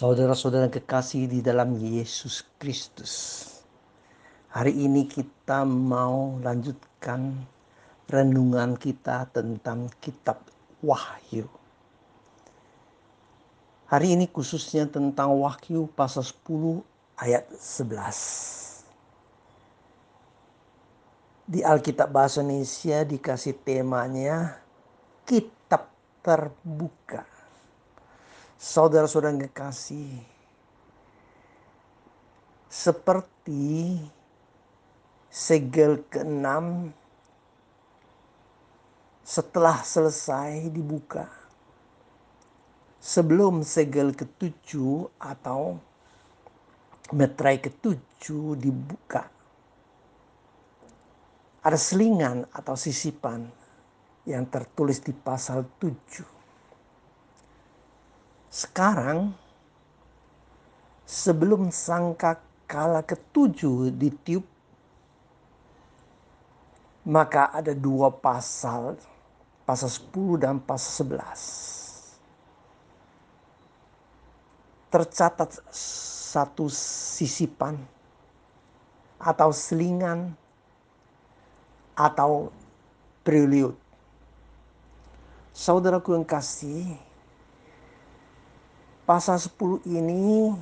Saudara-saudara kekasih di dalam Yesus Kristus. Hari ini kita mau lanjutkan renungan kita tentang kitab Wahyu. Hari ini khususnya tentang Wahyu pasal 10 ayat 11. Di Alkitab Bahasa Indonesia dikasih temanya kitab terbuka saudara-saudara yang kekasih, seperti segel keenam setelah selesai dibuka. Sebelum segel ketujuh atau metrai ketujuh dibuka. Ada selingan atau sisipan yang tertulis di pasal tujuh sekarang sebelum sangka kala ketujuh ditiup maka ada dua pasal pasal 10 dan pasal 11 tercatat satu sisipan atau selingan atau prelude. Saudaraku yang kasih pasal 10 ini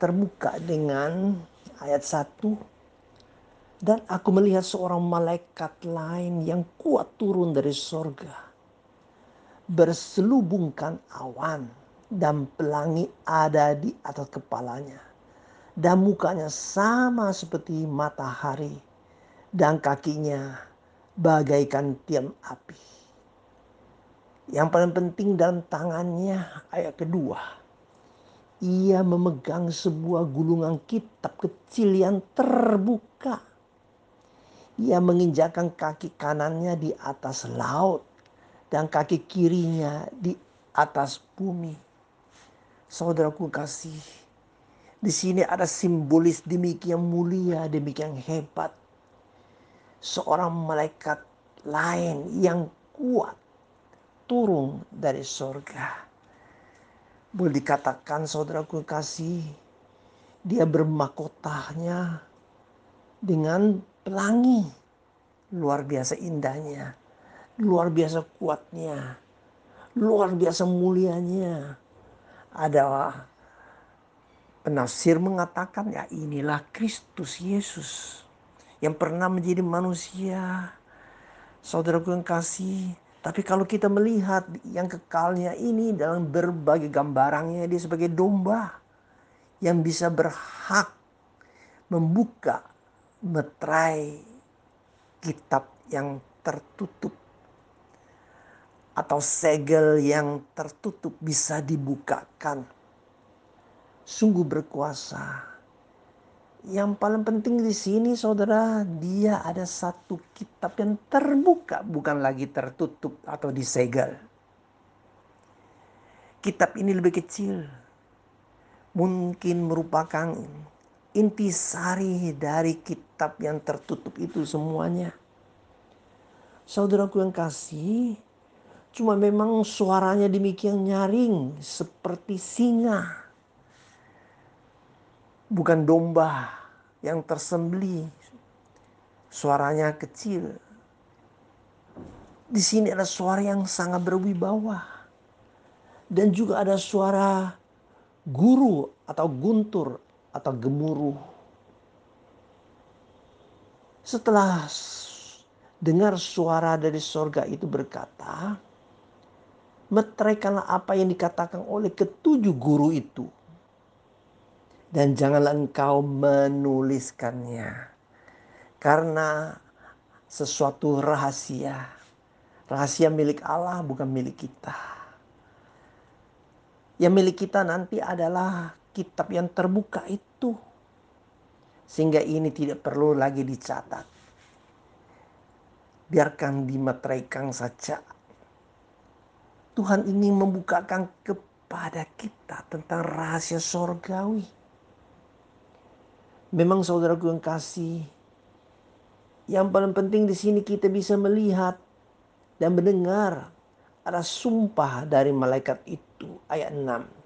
terbuka dengan ayat 1 dan aku melihat seorang malaikat lain yang kuat turun dari sorga berselubungkan awan dan pelangi ada di atas kepalanya dan mukanya sama seperti matahari dan kakinya bagaikan tiang api yang paling penting dalam tangannya ayat kedua. Ia memegang sebuah gulungan kitab kecil yang terbuka. Ia menginjakkan kaki kanannya di atas laut dan kaki kirinya di atas bumi. Saudaraku kasih, di sini ada simbolis demikian mulia, demikian hebat. Seorang malaikat lain yang kuat turun dari sorga. Boleh dikatakan saudaraku kasih, dia bermakotanya dengan pelangi. Luar biasa indahnya, luar biasa kuatnya, luar biasa mulianya. Ada penafsir mengatakan ya inilah Kristus Yesus yang pernah menjadi manusia. Saudaraku yang kasih, tapi kalau kita melihat yang kekalnya ini dalam berbagai gambarannya dia sebagai domba yang bisa berhak membuka metrai kitab yang tertutup atau segel yang tertutup bisa dibukakan. Sungguh berkuasa yang paling penting di sini saudara, dia ada satu kitab yang terbuka, bukan lagi tertutup atau disegel. Kitab ini lebih kecil. Mungkin merupakan intisari dari kitab yang tertutup itu semuanya. Saudaraku yang kasih, cuma memang suaranya demikian nyaring seperti singa bukan domba yang tersembeli. Suaranya kecil. Di sini ada suara yang sangat berwibawa. Dan juga ada suara guru atau guntur atau gemuruh. Setelah dengar suara dari sorga itu berkata, meteraikanlah apa yang dikatakan oleh ketujuh guru itu dan janganlah engkau menuliskannya. Karena sesuatu rahasia. Rahasia milik Allah bukan milik kita. Yang milik kita nanti adalah kitab yang terbuka itu. Sehingga ini tidak perlu lagi dicatat. Biarkan dimeteraikan saja. Tuhan ingin membukakan kepada kita tentang rahasia sorgawi Memang saudaraku yang kasih, yang paling penting di sini kita bisa melihat dan mendengar ada sumpah dari malaikat itu ayat 6.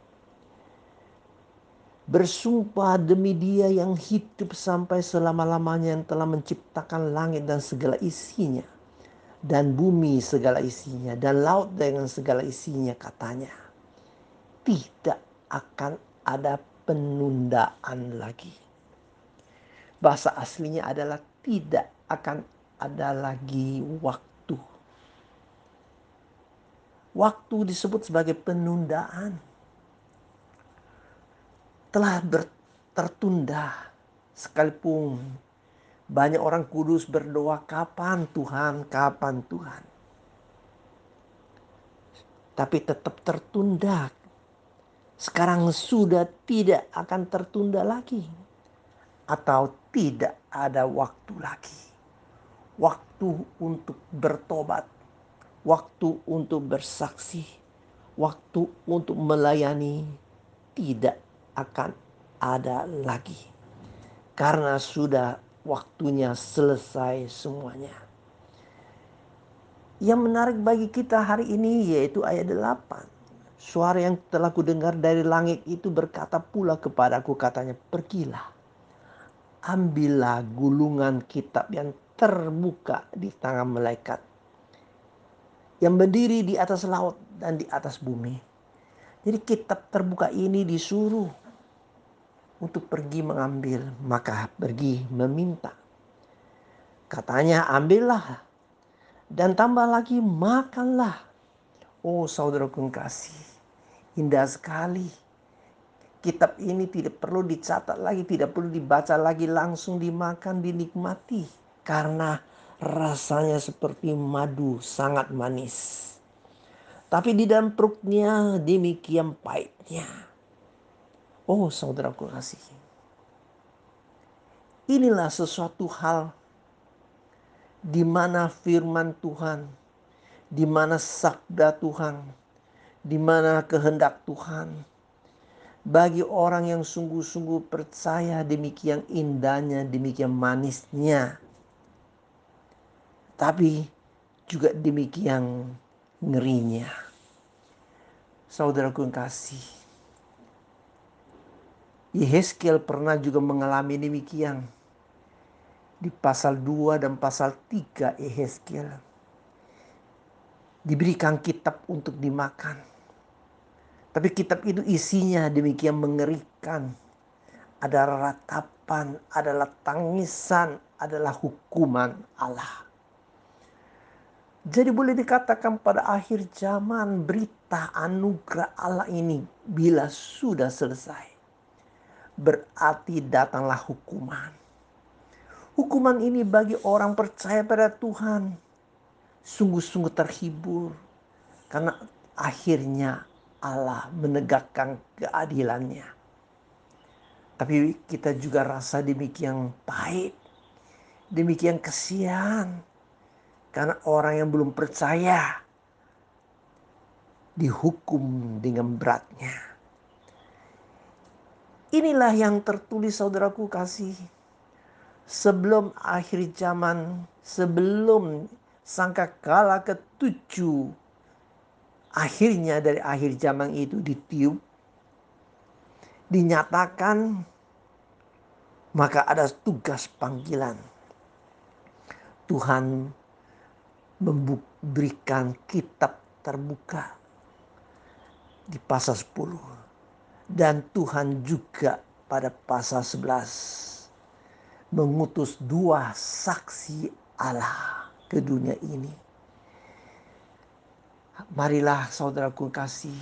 Bersumpah demi dia yang hidup sampai selama-lamanya yang telah menciptakan langit dan segala isinya. Dan bumi segala isinya. Dan laut dengan segala isinya katanya. Tidak akan ada penundaan lagi. Bahasa aslinya adalah tidak akan ada lagi waktu. Waktu disebut sebagai penundaan telah tertunda sekalipun banyak orang kudus berdoa kapan Tuhan, kapan Tuhan. Tapi tetap tertunda. Sekarang sudah tidak akan tertunda lagi. Atau tidak ada waktu lagi. Waktu untuk bertobat. Waktu untuk bersaksi. Waktu untuk melayani. Tidak akan ada lagi. Karena sudah waktunya selesai semuanya. Yang menarik bagi kita hari ini yaitu ayat 8. Suara yang telah kudengar dari langit itu berkata pula kepadaku katanya pergilah. Ambillah gulungan kitab yang terbuka di tangan malaikat. Yang berdiri di atas laut dan di atas bumi. Jadi kitab terbuka ini disuruh untuk pergi mengambil, maka pergi meminta. Katanya, ambillah dan tambah lagi makanlah. Oh saudaraku kasih, indah sekali. Kitab ini tidak perlu dicatat lagi, tidak perlu dibaca lagi, langsung dimakan, dinikmati. Karena rasanya seperti madu, sangat manis. Tapi di dalam perutnya demikian pahitnya. Oh saudaraku kasih. Inilah sesuatu hal di mana firman Tuhan, di mana sabda Tuhan, di mana kehendak Tuhan. Bagi orang yang sungguh-sungguh percaya demikian indahnya, demikian manisnya. Tapi juga demikian ngerinya. Saudaraku yang kasih Yehezkiel pernah juga mengalami demikian. Di pasal 2 dan pasal 3 Yehezkiel. Diberikan kitab untuk dimakan. Tapi kitab itu isinya demikian mengerikan. Ada ratapan, adalah tangisan, adalah hukuman Allah. Jadi boleh dikatakan pada akhir zaman berita anugerah Allah ini bila sudah selesai berarti datanglah hukuman. Hukuman ini bagi orang percaya pada Tuhan sungguh-sungguh terhibur karena akhirnya Allah menegakkan keadilannya. Tapi kita juga rasa demikian pahit, demikian kesian karena orang yang belum percaya dihukum dengan beratnya. Inilah yang tertulis saudaraku kasih. Sebelum akhir zaman, sebelum sangka kala ketujuh, akhirnya dari akhir zaman itu ditiup, dinyatakan, maka ada tugas panggilan. Tuhan memberikan kitab terbuka di pasal 10 dan Tuhan juga pada pasal 11 mengutus dua saksi Allah ke dunia ini. Marilah saudaraku kasih,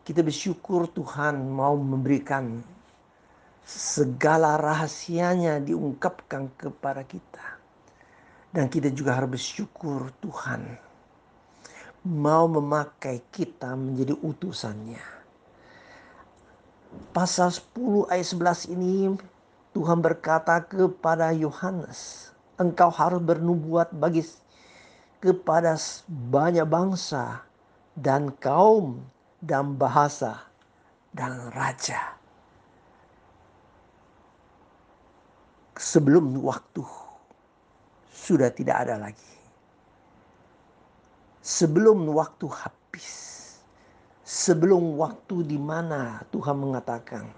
kita bersyukur Tuhan mau memberikan segala rahasianya diungkapkan kepada kita. Dan kita juga harus bersyukur Tuhan mau memakai kita menjadi utusannya pasal 10 ayat 11 ini Tuhan berkata kepada Yohanes, engkau harus bernubuat bagi kepada banyak bangsa dan kaum dan bahasa dan raja. Sebelum waktu sudah tidak ada lagi. Sebelum waktu habis sebelum waktu di mana Tuhan mengatakan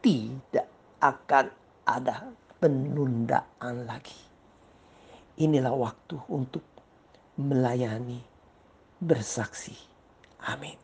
tidak akan ada penundaan lagi. Inilah waktu untuk melayani, bersaksi. Amin.